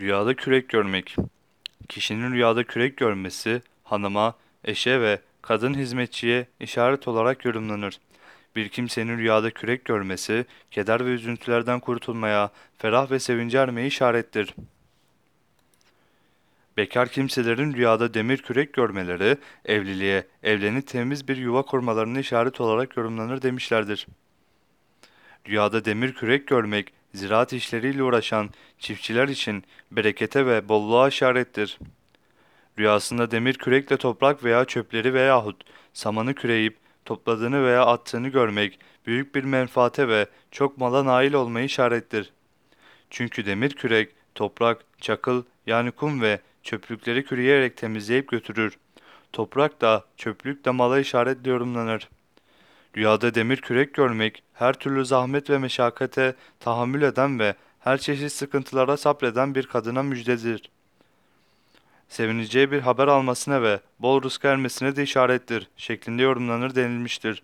Rüyada kürek görmek. Kişinin rüyada kürek görmesi hanıma, eşe ve kadın hizmetçiye işaret olarak yorumlanır. Bir kimsenin rüyada kürek görmesi, keder ve üzüntülerden kurtulmaya, ferah ve sevince ermeye işarettir. Bekar kimselerin rüyada demir kürek görmeleri, evliliğe, evlenip temiz bir yuva kurmalarına işaret olarak yorumlanır demişlerdir. Rüyada demir kürek görmek, ziraat işleriyle uğraşan çiftçiler için berekete ve bolluğa işarettir. Rüyasında demir kürekle toprak veya çöpleri veyahut samanı küreyip topladığını veya attığını görmek büyük bir menfaate ve çok mala nail olmayı işarettir. Çünkü demir kürek, toprak, çakıl yani kum ve çöplükleri küreyerek temizleyip götürür. Toprak da çöplük de mala işaretle yorumlanır. Rüyada demir kürek görmek, her türlü zahmet ve meşakkate tahammül eden ve her çeşit sıkıntılara sabreden bir kadına müjdedir. Sevineceği bir haber almasına ve bol rızk ermesine de işarettir şeklinde yorumlanır denilmiştir.